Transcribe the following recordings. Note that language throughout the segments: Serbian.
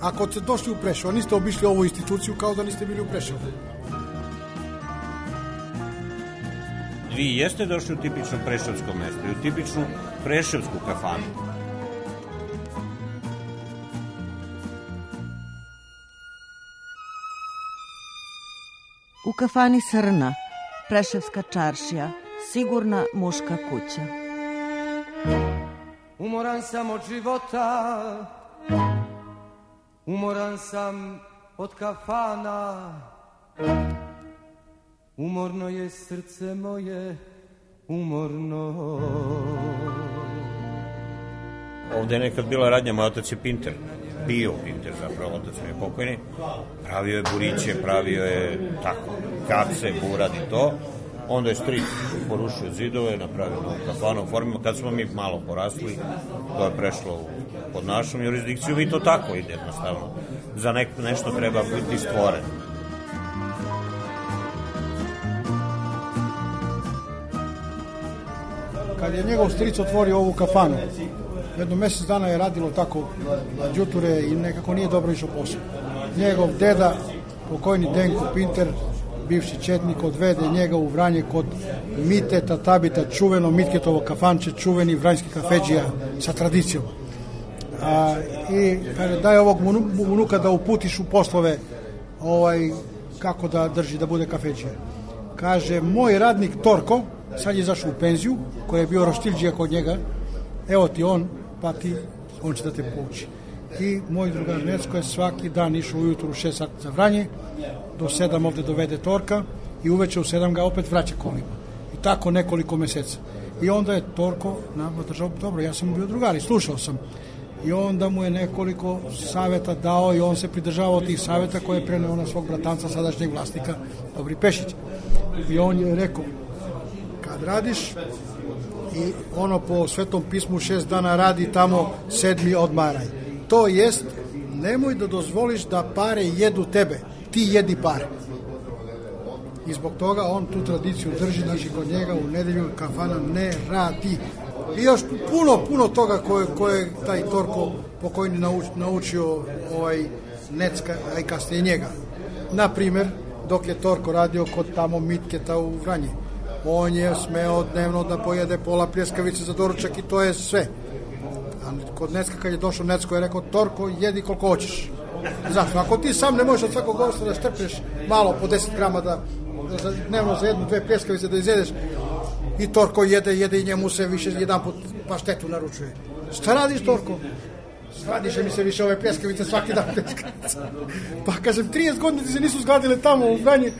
Ako ste došli u Prešov, niste obišli ovu instituciju kao da niste bili u Prešovu. Vi jeste došli u tipično prešovsko mesto i u tipičnu prešovsku kafanu. U kafani Srna, Preševska čaršija, sigurna muška kuća. Umoran sam od života, Umoran sam od kafana. Umorno je srce moje Umorno. Ovde je nekad bila radnja, moj otac je pinter bio pinter zapravo, otac mi je pokojni. Pravio je buriće, pravio je tako, kace, burad i to onda je stric porušio zidove, napravio novu kafanu, formimo, kad smo mi malo porasli, to je prešlo u, pod našom jurisdikciju i to tako ide jednostavno. Za nek, nešto treba biti stvoren. Kad je njegov stric otvorio ovu kafanu, jedno mesec dana je radilo tako džuture i nekako nije dobro išao posao. Njegov deda, pokojni Denko Pinter, bivši četnik odvede njega u Vranje kod Mite Tatabita, čuveno Mitketovo kafanče, čuveni vranjski kafeđija sa tradicijom. A, I kaže, daj ovog unuka da uputiš u poslove ovaj, kako da drži, da bude kafeđija. Kaže, moj radnik Torko, sad je zašao u penziju, koji je bio roštilđija kod njega, evo ti on, pa ti, on će da te pouči. I moj drugar Necko je svaki dan išao ujutru u 6 sati za Vranje, do 7 ovde dovede Torka i uveče u 7 ga opet vraća kolima. I tako nekoliko meseca. I onda je Torko nama držao, dobro, ja sam bio drugar i slušao sam. I onda mu je nekoliko saveta dao i on se pridržavao tih saveta koje je preneo na svog bratanca, sadašnjeg vlasnika, Dobri Pešić. I on je rekao, kad radiš i ono po svetom pismu šest dana radi tamo, sedmi odmaraj. To jest, nemoj da dozvoliš da pare jedu tebe ti jedi pare. I zbog toga on tu tradiciju drži, znači kod njega u nedelju kafana ne radi. I još puno, puno toga koje, koje taj Torko pokojni nauč, naučio ovaj Necka, a i kasnije njega. Naprimer, dok je Torko radio kod tamo Mitketa u Vranje, on je smeo dnevno da pojede pola pljeskavice za doručak i to je sve. A kod Necka kad je došao Necko je rekao, Torko, jedi koliko hoćeš Zašto? Ako ti sam ne možeš od svakog gosta da štrpneš malo po 10 grama da, da dnevno za jednu, dve pljeskavice da izjedeš i Torko jede, jede i njemu se više jedan put paštetu naručuje. Šta radiš Torko? Skladiše mi se više ove pljeskavice svaki dan pljeskavice. Pa kažem, 30 godina ti se nisu zgladile tamo u Vranje.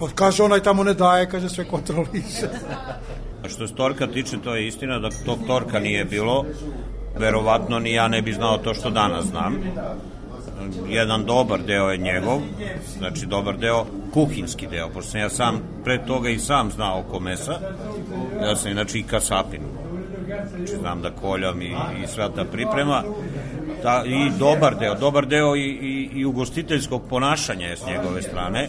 Pa kaže, onaj tamo ne daje, kaže, sve kontroliše. A što se Torka tiče, to je istina da tog Torka nije bilo. Verovatno ni ja ne bi znao to što danas znam. Jedan dobar deo je njegov, znači dobar deo, kuhinski deo, pošto sam ja sam pre toga i sam znao oko mesa, ja sam inače i kasapin, znači znam da koljam i, i sva ta priprema, ta, i dobar deo, dobar deo i, i, i ugostiteljskog ponašanja je s njegove strane.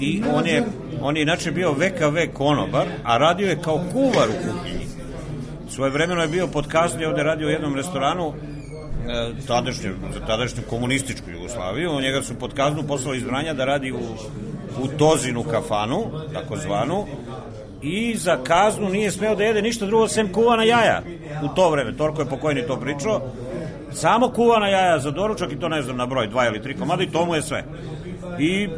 I on je, on je inače bio VKV konobar, a radio je kao kuvar u kuhinji. Svoje vremeno je bio pod kazni, ovde radio u jednom restoranu E, tadašnju, za tadašnju komunističku Jugoslaviju. Njega su pod kaznu poslali iz Vranja da radi u, u Tozinu kafanu, takozvanu, i za kaznu nije smeo da jede ništa drugo sem kuvana jaja u to vreme. Torko je pokojni to pričao Samo kuvana jaja za doručak i to ne znam na broj, dva ili tri komada i to mu je sve. I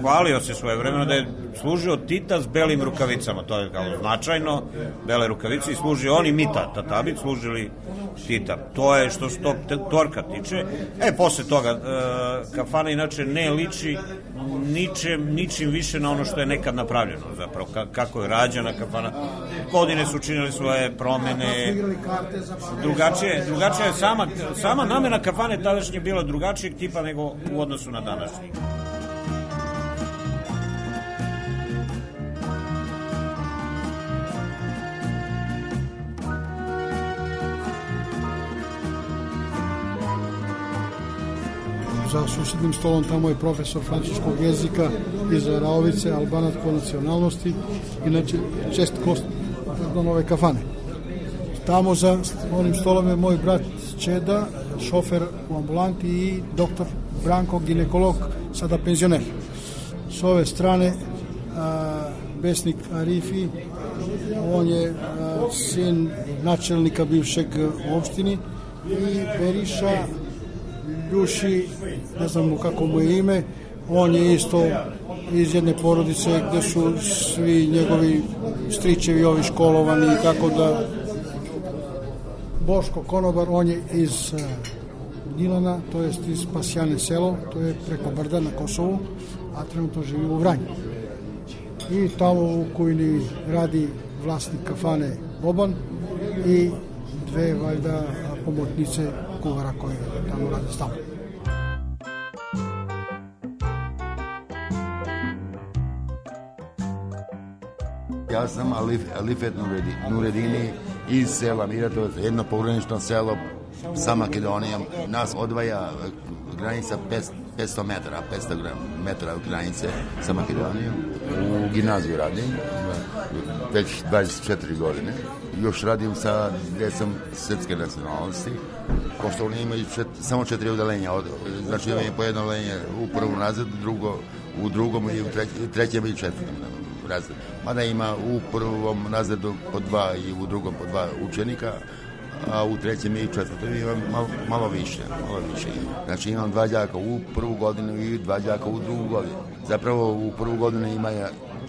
hvalio se svoje vremena da je služio Tita s belim rukavicama, to je kao značajno, bele rukavice i služio on i Mita, Tatabić služili Tita. To je što se tog torka tiče. E, posle toga, e, kafana inače ne liči ničem, ničim više na ono što je nekad napravljeno, zapravo, ka, kako je rađena kafana. Godine su činili svoje promene, drugačije, drugačije je sama, sama namena kafane tadašnje bila drugačijeg tipa nego u odnosu na današnji. Za susednim stolom tamo je profesor francuskog jezika iz Raovice, albanac po nacionalnosti, inače čest kost do nove kafane. Tamo za onim stolom je moj brat Čeda, šofer u ambulanti i doktor Branko, ginekolog, sada penzioner. S ove strane a, Besnik Arifi, on je a, sin načelnika bivšeg opštini i Beriša Ljuši, ne znam kako mu je ime, on je isto iz jedne porodice gde su svi njegovi stričevi ovi školovani i tako da Boško Konobar, on je iz Gnjilana, to jest iz Pasjane selo, to je preko Brda na Kosovu, a trenutno živi u Vranju. I tamo u Kujni radi vlasnik kafane Boban i dve valjda pomotnice kuvara koje tamo rade stalno. Ja sam Alif, Alifet Nuredini iz sela Miratovac, jedno pogranično selo sa Makedonijom. Nas odvaja granica 500 metara, 500 metara granice sa Makedonijom. U gimnaziju radim, već 24 godine. Još radim sa decom srpske nacionalnosti. Pošto oni imaju čet, samo četiri udalenja, od, znači imaju po jedno udalenje u prvom razredu, drugo u drugom i u trećem, trećem i četvrtom razredu. Mada ima u prvom razredu po dva i u drugom po dva učenika, a u trećem i četvrtom imam malo, malo više, malo više. Znači imam dva đaka u prvu godinu i dva đaka u drugu godinu. Zapravo u prvu godinu ima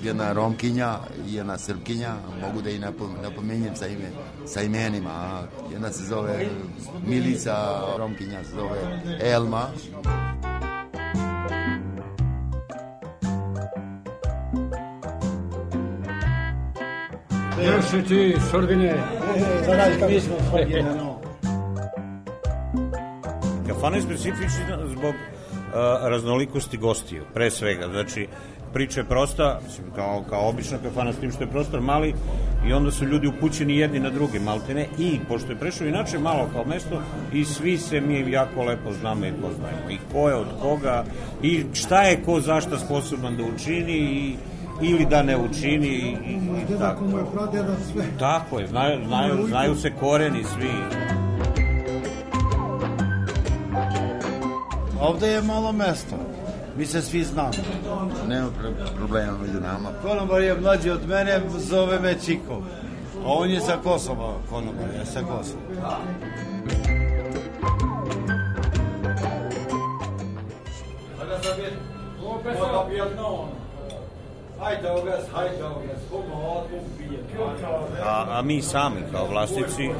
jedna Romkinja i jedna Srpkinja, mogu da i napominjem sa, ime, sa imenima. Jedna se zove Milica, Romkinja se zove Elma. Još ti, Sorbine. Zadaj, mi smo Sorbine, no. Kafana je specifična zbog uh, raznolikosti gostiju, pre svega. Znači, priča je prosta, mislim, kao, kao obična kafana, s tim što je prostor mali i onda su ljudi upućeni jedni na druge, maltene, i pošto je prešao inače malo kao mesto i svi se mi jako lepo znamo i poznajemo. I ko je od koga, i šta je ko zašta sposoban da učini i ili da ne učini i, i, i tako. mu je pradeda sve. Tako je, znaju, znaju, znaju se koreni svi. Ovde je malo mesto. Mi se svi znamo. Nema problema među nama. Konobar je mlađi od mene, zove me Čiko. A on je sa Kosova, Konobar je sa Kosova. A, a mi sami kao vlasnici e,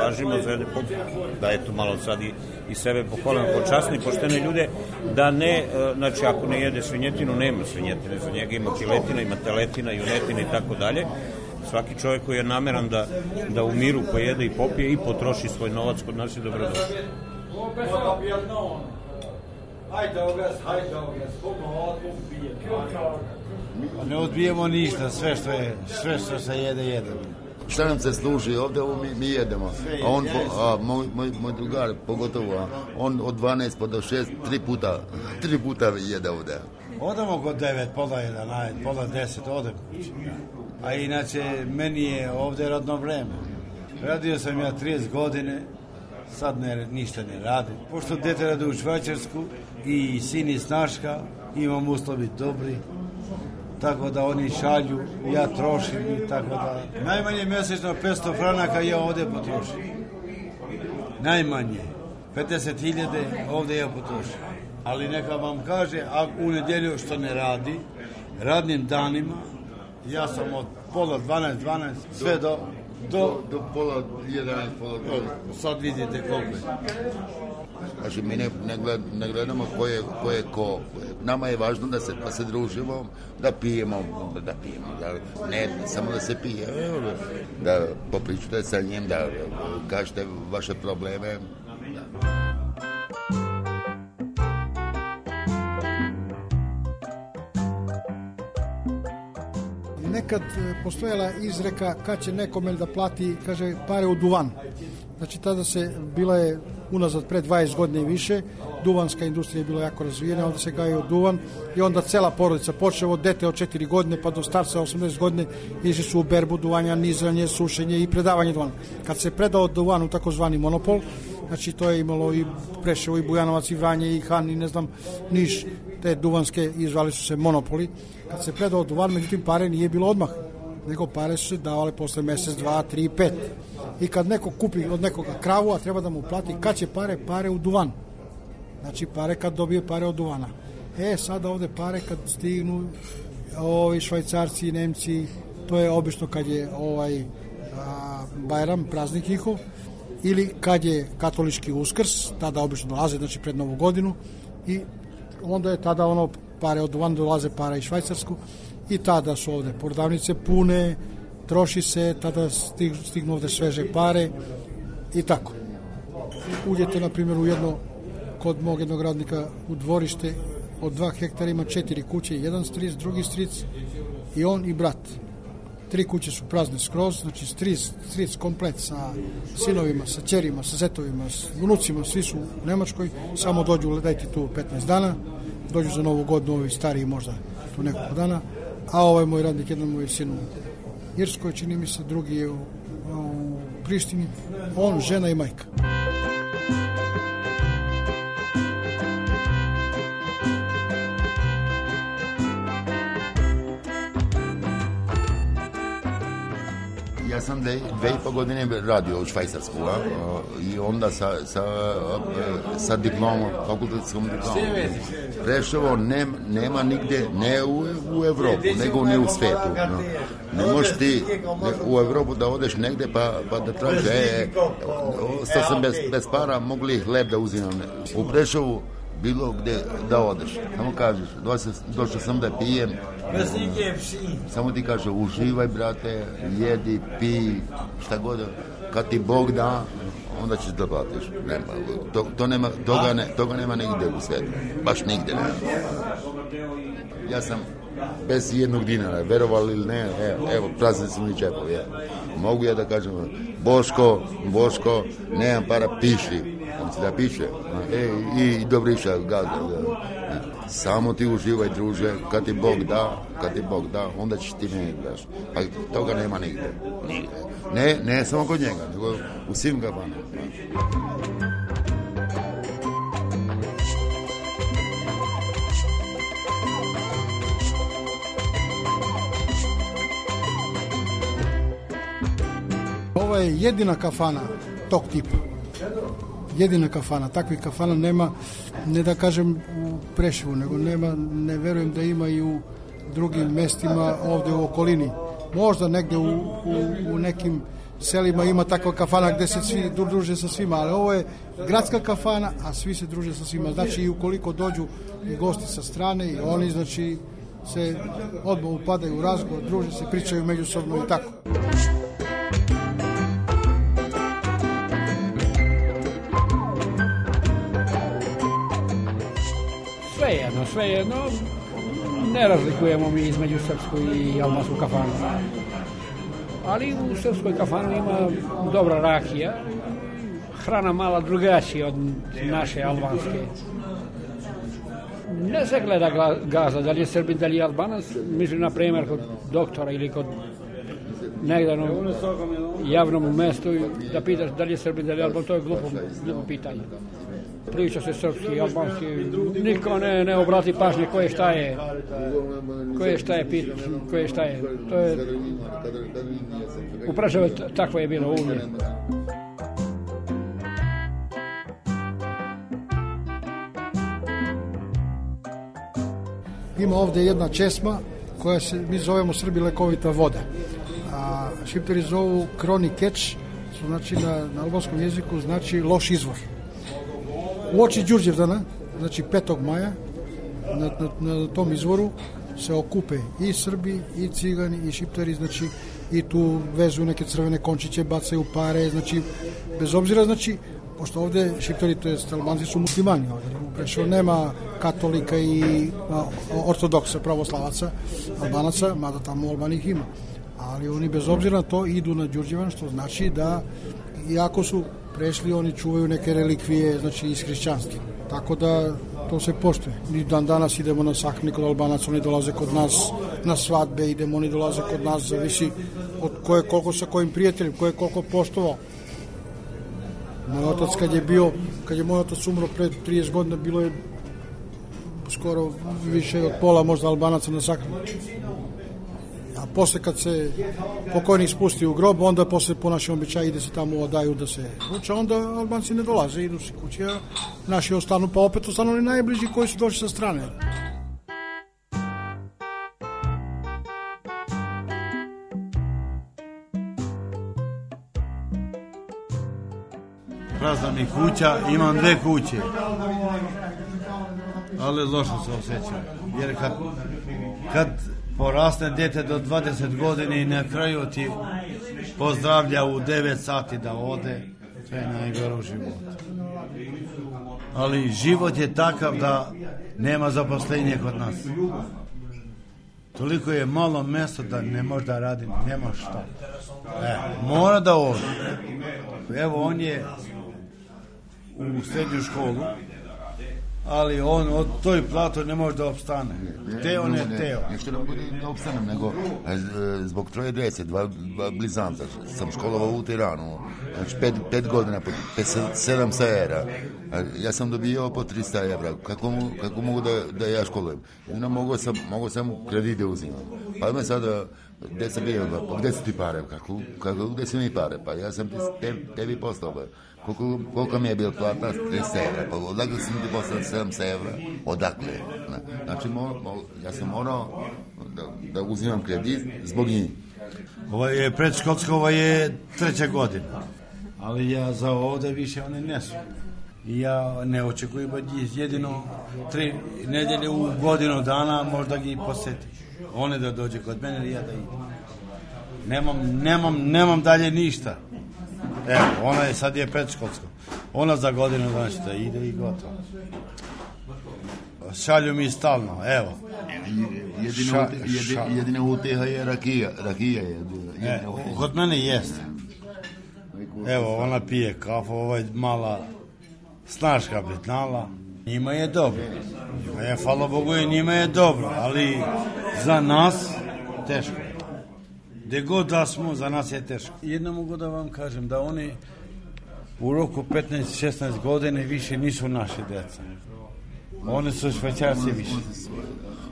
važimo za jedne put, da eto malo sad i, i sebe pohvalim počasni, poštene ljude, da ne, e, znači ako ne jede svinjetinu, nema svinjetine, za njega ima kiletina, ima teletina, junetina i tako dalje. Svaki čovjek koji je nameran da, da u miru pojede i popije i potroši svoj novac kod nas je dobrodošao. Hajde ogas, hajde ogas, koliko odmah ubije. Ne odbijemo ništa, sve što je, sve što se jede, jedemo. Šta nam se služi ovde, ovo mi, mi jedemo. A on, a, moj, moj, moj drugar, pogotovo, a, on od 12 pa do 6, tri puta, tri puta jede ovde. Odemo kod 9, pola 11, pola 10, odem. A inače, meni je ovde radno vreme. Radio sam ja 30 godine, sad ne, ništa ne radim. Pošto dete radi u Švajčarsku i sin iz Snaška, imam uslovi dobri, tako da oni šalju, ja trošim i tako da... Najmanje mesečno 500 franaka ja ovde potrošim. Najmanje. 50.000 ovde ja potrošim. Ali neka vam kaže, a u nedelju što ne radi, radnim danima, ja sam od pola 12, 12, sve do, do, do pola 11, pola 12. Sad vidite koliko je. Znači, mi ne, ne, gled, ne gledamo ko je, ko je ko. Nama je važno da se, da se družimo, da pijemo, da pijemo, da, ne samo da se pije, da popričate sa njim, da kažete vaše probleme. Da. nekad postojala izreka kad će nekome da plati, kaže, pare u duvan. Znači, tada se, bila je unazad pre 20 godina i više, duvanska industrija je bila jako razvijena, onda se gajio duvan i onda cela porodica, počeo od dete od 4 godine pa do starca 80 godine, išli su u berbu duvanja, nizranje, sušenje i predavanje duvana. Kad se predao duvan u takozvani monopol, znači to je imalo i Preševo i Bujanovac i Vranje i Han i ne znam Niš, te duvanske izvali su se monopoli. Kad se predao duvan, međutim pare nije bilo odmah, nego pare su se davale posle mesec, dva, tri, pet. I kad neko kupi od nekoga kravu, a treba da mu plati, kad će pare? Pare u duvan. Znači pare kad dobije pare od duvana. E, sada ovde pare kad stignu ovi švajcarci i nemci, to je obično kad je ovaj a, Bajram, praznik njihov, ili kad je katolički uskrs, tada obično dolaze, znači pred novu godinu, i onda je tada ono pare od duvana dolaze para i švajcarsku, i tada su ovde prodavnice pune, troši se, tada stignu ovde sveže pare i tako. Uđete, na primjer, u jedno, kod mog jednog radnika, u dvorište, od dva hektara ima četiri kuće, jedan stric, drugi stric i on i brat. Tri kuće su prazne skroz, znači stric, stric komplet sa sinovima, sa čerima, sa zetovima, s unucima, svi su u Nemačkoj, samo dođu, dajte tu 15 dana, dođu za novu godinu, ovi stariji možda tu nekog dana, a ovaj moj radnik, jedan moj sin u Irskoj, čini mi se, drugi je u, u Prištini, on, žena i majka. Ja sam dve, dve i po godine radio u Švajcarsku a, i onda sa, sa, sa diplomom, fakultetskom diplomom. Prešovo nema, nema nigde, ne u, u Evropu, nego ne u svetu. No. Ne možeš ti ne, u Evropu da odeš negde pa, pa da tražiš, e, ostao sam bez, bez para, mogli hleb da uzimam. U Prešovu bilo gde da odeš. Samo kažeš, došao sam da pijem. Samo ti kaže, uživaj, brate, jedi, pi, šta god. Kad ti Bog da, onda ćeš da platiš. Nema, to, to nema, toga, ne, toga nema nigde u svetu. Baš nigde nema. Ja sam bez jednog dinara, verovali ili ne, evo, evo prazni su mi čepovi. Ja. Mogu ja da kažem, Boško, Boško, nemam para, piši on ti da piše. E, i Dobriša, gazda. Da. Samo ti uživaj, druže, kad ti Bog da, kad ti Bog da, onda ćeš ti ne daš. A toga nema. Nigde. Ne, ne samo kod njega, nego u svim gabanama. Je jedina kafana tog tipa jedina kafana. Takvih kafana nema, ne da kažem u Preševu, nego nema, ne verujem da ima i u drugim mestima ovde u okolini. Možda negde u, u, u nekim selima ima takva kafana gde se svi druže sa svima, ali ovo je gradska kafana, a svi se druže sa svima. Znači i ukoliko dođu i gosti sa strane i oni znači se odmah upadaju u razgovor, druže se, pričaju međusobno i tako. Sve jedno, sve jedno, ne razlikujemo mi između srpsku i albansku kafanu. Ali u srpskoj kafanu ima dobra rakija, hrana mala drugačija od naše albanske. Ne se gleda gaza, da li je Srbin, da li je Albanac, mislim, na primjer, kod doktora ili kod negde na javnom mestu da pitaš da li je Srbin, da li je Alban, to je glupo, glupo pitanje Priča se srpski, albanski, niko ne, ne obrati pažnje koje šta je, koje šta je pit, koje šta je. To je, u Pražavu takvo je bilo uvijek. Ima ovdje jedna česma koja se, mi zovemo Srbi lekovita voda. A šiperi zovu kroni keč, što znači na, na albanskom jeziku znači loš izvor. U oči Đurđevdana, znači 5. maja, na, na, na tom izvoru se okupe i Srbi, i Cigani, i Šiptari, znači i tu vezuju neke crvene končiće, bacaju pare, znači bez obzira, znači pošto ovde Šiptari, to je Albanci su muslimani ovde, u Preševu nema katolika i a, ortodoksa, pravoslavaca, albanaca, mada tamo u ima. Ali oni bez obzira na to idu na Đurđevan, što znači da iako su prešli, oni čuvaju neke relikvije, znači iz hrišćanske. Tako da to se poštuje. Mi dan danas idemo na sahrani kod Albanaca, oni dolaze kod nas na svadbe, idemo, oni dolaze kod nas, zavisi od koje koliko sa kojim prijateljem, koje koliko poštovao. Moj otac kad je bio, kad je moj otac umro pre 30 godina, bilo je skoro više od pola možda Albanaca na sahrani. A posle kad se pokojnik spusti u grob, onda posle po našem običaju ide se tamo odaju da se ruča, onda Albanci ne dolaze, idu se kući, a naši ostanu, pa opet ostanu oni najbliži koji su došli sa strane. Prazna mi kuća, imam dve kuće. Ali loše se osjećam. Jer kad, kad porasne dete do 20 godine i na kraju ti pozdravlja u 9 sati da ode, to je najgore u životu. Ali život je takav da nema zaposlenja kod nas. Toliko je malo mesta da ne može da radi, nema šta. E, mora da ode. Evo, on je u srednju školu, ali on od toj platu ne može da opstane. Teo ne teo. Ne što da bude da opstanem, nego e, zbog troje djece, dva, dva blizanca, sam školovao u Tiranu, znači pet, pet godina, po pet, sedam sajera. Ja sam dobio po 300 evra. Kako, kako mogu da, da ja školujem? No, mogu sam, mogu sam kredite uzimam. Pa me sada, gde sam bio, pa gde su ti pare? Kako, kako, gde su mi pare? Pa ja sam te, tebi postao, koliko, koliko mi je bila plata? 30 evra. Pa odakle sam ti poslao 7 evra? Odakle? Znači, mo, mo, ja sam morao da, da uzimam kredit zbog njih. Ovo je predškolska, ovo je treća godina. Ali ja za ovde više one ne su. I ja ne očekujem od njih jedino tri nedelje u godinu dana možda gi poseti. One da dođe kod mene i ja da idem. Nemam, nemam, nemam dalje ništa. Evo, ona je sad je predškolsko. Ona za godinu dana će da ide i gotovo. Šalju mi stalno, evo. Jedina, Ša- ute, jedi, ša- jedina uteha je rakija. Rakija je. E, jedina uteha. kod mene jeste. Evo, ona pije kafu, ovaj mala snaška petnala. Njima je dobro. Njima je, hvala Bogu, njima je dobro, ali za nas teško. Gde god da smo, za nas je teško. Jedno mogu da vam kažem, da oni u roku 15-16 godine više nisu naše deca. Oni su švećarci više.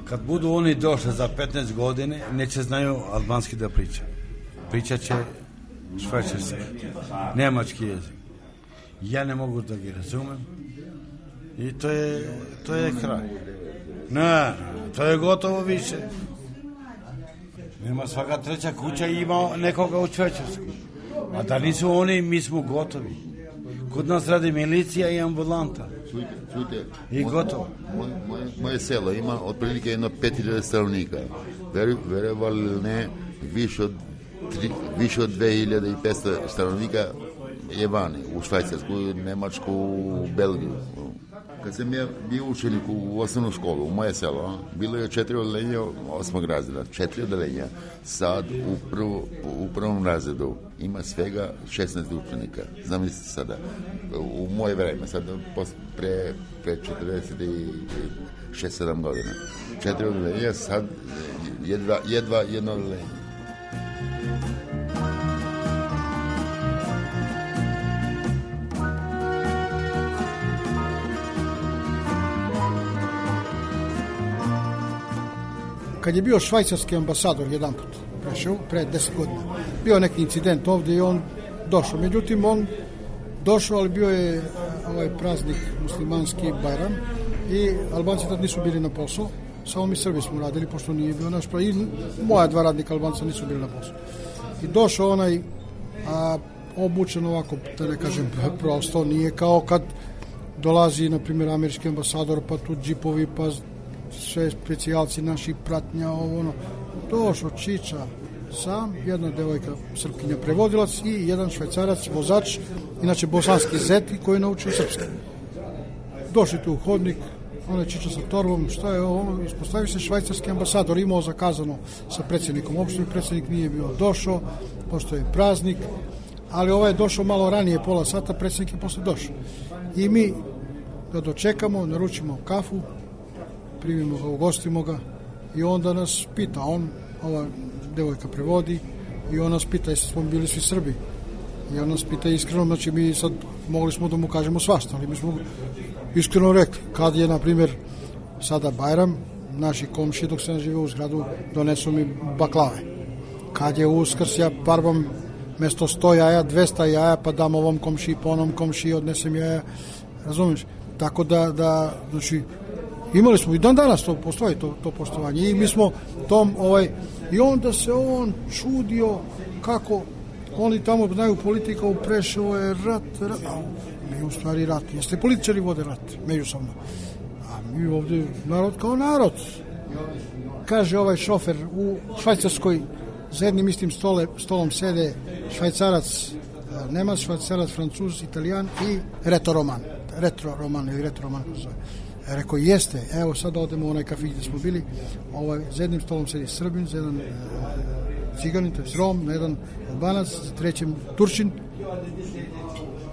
Kad budu oni došli za 15 godine, neće znaju albanski da priča. Pričat će švajcarski, nemački jezik. Ja ne mogu da ga razumem. I to je, to je kraj. Ne, to je gotovo više. Nema svaka treća kuća ima nekoga u Švajcarsku. A da nisu oni, mi smo gotovi. Kod nas radi milicija i ambulanta. Čujte, čujte. I moj- gotovo. Moje, moje, moje selo ima otprilike jedno 5000 stanovnika. Veru, verovali ili ne, više od, tri, više od 2500 stanovnika je vani, u Švajcarsku, Nemačku, u Belgiju. Kad sam ja bio učenik u osnovnu školu, u moje selo, bilo je četiri odelenja osmog razreda, četiri odelenja. Sad u, prvo, u prvom razredu ima svega 16 učenika. Zamislite sada, u moje vreme, sad pre, pre 46-7 godina. Četiri odelenja, sad jedva, jedva jedno odelenje. Kad je bio švajcarski ambasador jedan put prešao, pre 10 godina, bio neki incident ovde i on došao. Međutim, on došao, ali bio je ovaj praznik muslimanski Bajram i Albanci tad nisu bili na poslu samo mi Srbi smo radili, pošto nije bio naš pra... I moja dva radnika Albanca nisu bili na poslu. I došao onaj a, obučen ovako, da ne kažem prosto, nije kao kad dolazi, na primjer, američki ambasador, pa tu džipovi, pa sve specijalci naši pratnja, ovo ono. Došao Čiča, sam, jedna devojka srpkinja prevodilac i jedan švajcarac, vozač, inače bosanski zeti koji je naučio srpski. Došli tu u hodnik, ona čiča sa torbom, šta je ovo, ispostavi se švajcarski ambasador, imao zakazano sa predsjednikom opštine, predsjednik nije bio došao, pošto je praznik, ali ovaj je došao malo ranije, pola sata, predsjednik je posle došao. I mi ga dočekamo, naručimo kafu, primimo ga, ugostimo ga i onda nas pita, on, ova devojka prevodi i on nas pita jeste smo bili svi Srbi. I on nas pita iskreno, znači mi sad mogli smo da mu kažemo svašta, ali mi smo iskreno rekli, kad je, na primjer, sada Bajram, naši komši dok se ne žive u zgradu donesu mi baklave. Kad je uskrs, ja barbam mesto 100 jaja, 200 jaja, pa dam ovom komši, po onom komši, odnesem jaja, razumiješ? Tako da, da znači, imali smo i dan danas to postoji to, to poštovanje. I mi smo tom ovaj i onda se on čudio kako oni tamo znaju politika u Preševo je rat, rat. Mi u stvari rat. Jeste političari vode rat? Međusobno. A mi ovde narod kao narod. Kaže ovaj šofer u Švajcarskoj za jednim istim stole, stolom sede švajcarac Nemac, švajcarac, francuz, italijan i retoroman retro roman ili retro roman kako se Rekao, jeste, evo sad odemo u onaj kafić gde smo bili, ovaj, za jednim stolom sedi Srbin, za jedan e, ciganin, to je Rom, na jedan Albanac, za trećem Turčin.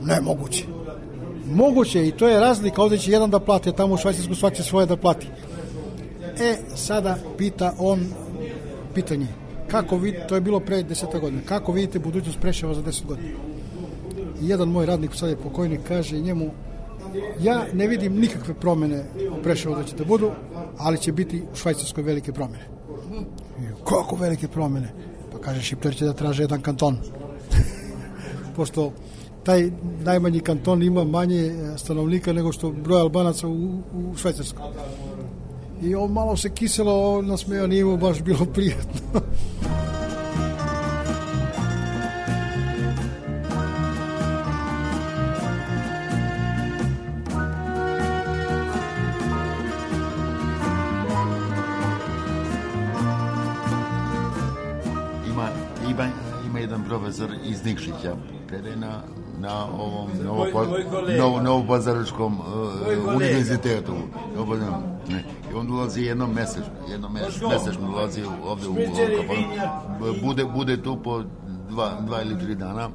Nemoguće. Moguće i to je razlika, ovde će jedan da plati, a tamo u Švajcarsku svak će svoje da plati. E, sada pita on pitanje, kako vi, to je bilo pre deseta godina, kako vidite budućnost Preševa za deset godina? I jedan moj radnik, sad je pokojnik, kaže njemu, ja ne vidim nikakve promene u Preševu da će da budu, ali će biti u Švajcarskoj velike promene. Kako velike promene? Pa kaže, Šiptar će da traže jedan kanton. Pošto taj najmanji kanton ima manje stanovnika nego što broj Albanaca u, u Švajcarskoj. I on malo se kiselo nasmeo, nije mu baš bilo prijatno. profesor iz Nikšića, predaje na, na ovom novo, novo, novopazaračkom Moj uh, kolega. univerzitetu. Novopazarskom, ne. I on dolazi jednom mesečno, jednom mesečno dolazi ovde u Kapanu. vinjak. Bude, bude tu po dva, dva ili tri dana.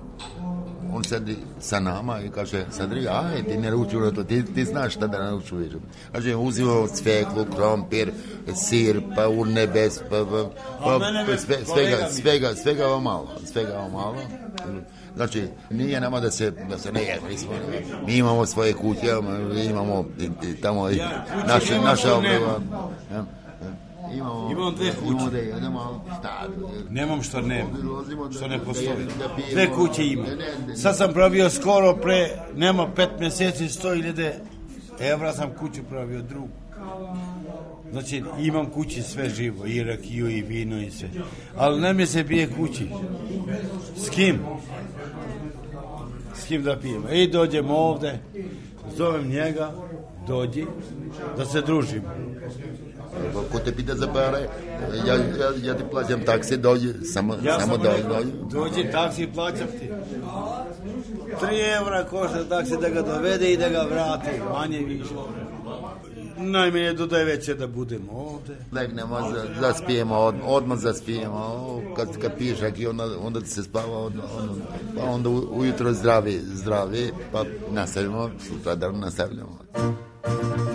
On sedi sa nama i kaže, Sadri, aj, ti ne naučio to, ti, ti znaš šta da naučuješ. Kaže, uzimao cveklu, krompir, sir, pa urnebes, pa, pa, pa, pa već sve, svega, svega, svega ovo malo, svega ovo malo. Znači, nije nama da se, da se ne jede, mi, smo, mi imamo svoje mi imamo tamo naše, naša nemam. obrava. Ja, Imamo, Imam dve kuće. Imamo da jedemo, ali šta? Nemam što nema, da- što ne da postoji. da pijemo. Dve kuće ima. Sad sam pravio skoro pre, nema pet meseci, 100.000 evra sam kuću pravio drugu. Znači, imam kući sve živo, i rakiju, i vino, i sve. Ali ne mi se bije kući. S kim? S kim da pijemo? I dođemo ovde, zovem njega, dođi, da se družimo. Ko te pita za pare, ja, ja, ja ti plaćam taksi, dođi, samo, Ja samo sam dođi, rekao, dođi. dođi taksi, plaćam ti. 3 evra košta taksi da ga dovede i da ga vrati, manje više. Najmanje do 9 će da budemo ovde. Legnemo, za, zaspijemo, od, odmah zaspijemo, o, kad, kad piješ aki, onda, onda se spava, odmah, onda, pa onda ujutro zdravi, zdravi, pa nastavljamo, sutradan nastavljamo. Moja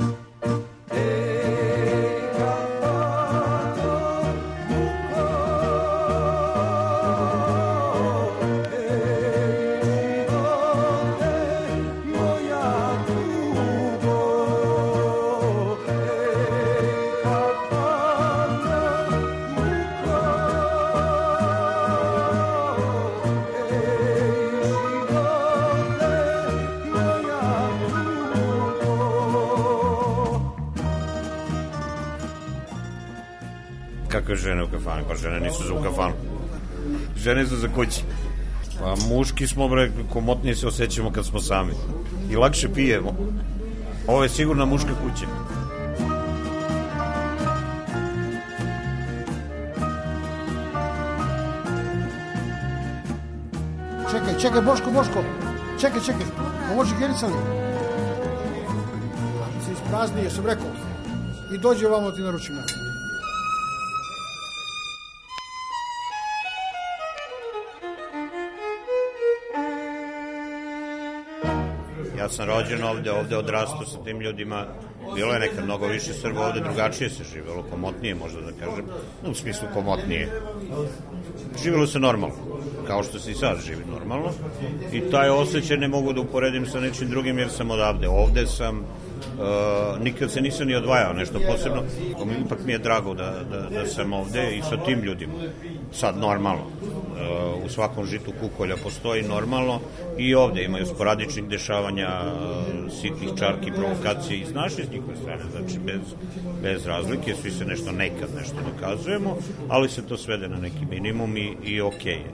za kući. Pa muški smo, bre, komotnije se osjećamo kad smo sami. I lakše pijemo. Ovo je sigurno muška kuća. Čekaj, čekaj, Boško, Boško. Čekaj, čekaj. Ovo može Gerica li? Se isprazni, jesam rekao. I dođe ovamo ti naručim ja. Ja sam rođen ovde, ovde odrastao sa tim ljudima. Bilo je nekad mnogo više Srba, ovde drugačije se živelo, komotnije možda da kažem, u smislu komotnije. Živelo se normalno, kao što se i sad živi normalno. I taj osjećaj ne mogu da uporedim sa nečim drugim jer sam odavde. Ovde sam, uh, nikad se nisam ni odvajao nešto posebno, ipak mi je drago da, da, da sam ovde i sa tim ljudima. Sad normalno. U svakom žitu kukolja postoji normalno i ovde imaju sporadičnih dešavanja, uh, sitnih čarki, provokacije iz naše s njihove strane, znači bez, bez razlike, svi se nešto nekad nešto dokazujemo, ali se to svede na neki minimum i, i okej je.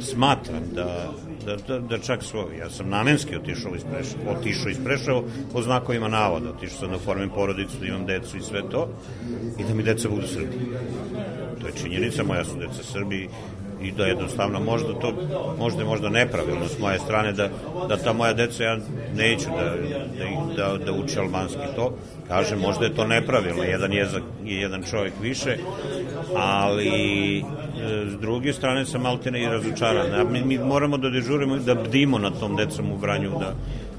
Smatram da da, da, da čak svoj, ja sam namenski otišao iz Prešava, otišao iz Prešava po znakovima navoda, otišao sam da formim porodicu, da imam decu i sve to, i da mi deca budu Srbi. To je činjenica, moja su deca Srbi i da jednostavno možda to možda možda nepravilno s moje strane da, da ta moja deca ja neću da, da, da, da uče albanski to. Kažem možda je to nepravilno jedan jezak je jedan čovjek više ali e, s druge strane sam maltene i razočaran. Mi, mi moramo da dežurimo da bdimo na tom decom u Vranju da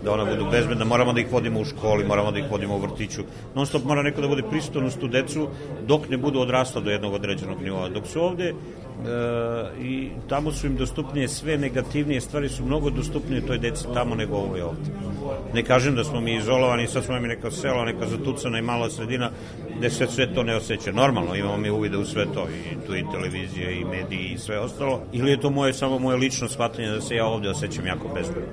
da ona budu bezbedna, moramo da ih vodimo u školi, moramo da ih vodimo u vrtiću. Non stop mora neko da bude pristojnost u decu dok ne budu odrasla do jednog određenog nivoa. Dok su ovde e, i tamo su im dostupnije sve negativnije stvari su mnogo dostupnije toj deci tamo nego ovo je ovde. Ne kažem da smo mi izolovani, sad smo mi neka sela, neka zatucana i mala sredina gde se sve to ne osjeća. Normalno, imamo mi uvide u sve to, i tu i televizije, i mediji, i sve ostalo. Ili je to moje, samo moje lično shvatanje da se ja ovde osjećam jako bezbedno.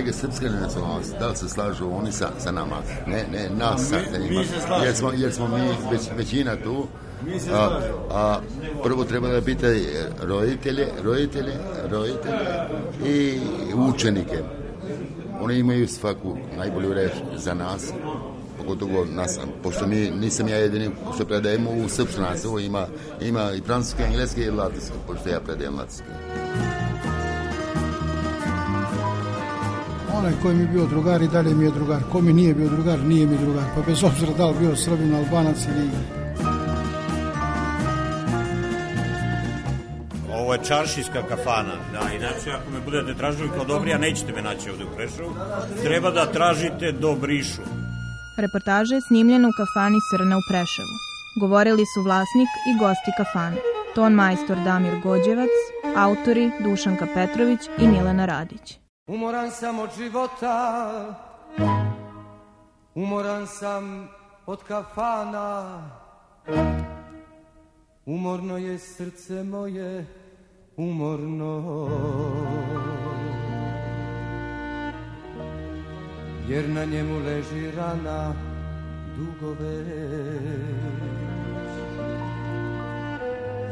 Kolege srpske nacionalnosti, da li se slažu oni sa, sa nama? Ne, ne, nas sa, njima. mi se slažemo. Jer smo, jer smo mi već, većina tu. A, a prvo treba da pitaj roditelje, roditelje, roditelje i učenike. Oni imaju svaku najbolju reč za nas, pogotovo nas, pošto mi, nisam ja jedini što predajemo u srpsku nastavu, ima, ima i francuski, engleski i latinski, pošto ja predajem latinski. Onaj koji mi je bio drugar i dalje mi je drugar. Ko mi nije bio drugar, nije mi drugar. Pa bez obzira da li bio Srbin, Albanac ili Ovo je čaršijska kafana, da, inače ako me budete tražili kao dobrija, nećete me naći ovde u Prešovu. Treba da tražite do Brišu. Reportaža je snimljena u kafani Srna u Preševu. Govorili su vlasnik i gosti kafane. Ton majstor Damir Gođevac, autori Dušanka Petrović i Milena Radić. Umoran sam od života. Umoran sam od kafana. Umorno je srce moje Umorno. Jer na njemu leži rana Dugo već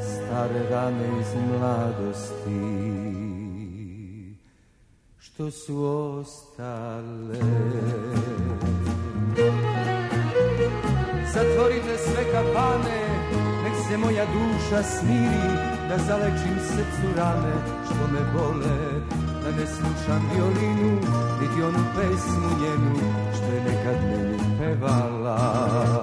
Stare rane iz mladosti što su ostale. Zatvorite sve kafane Nek se moja duša smiri Da zalečim srcu rane Što me bole. Da ne slušam violinu Niti onu pesmu njenu Što je nekad meni pevala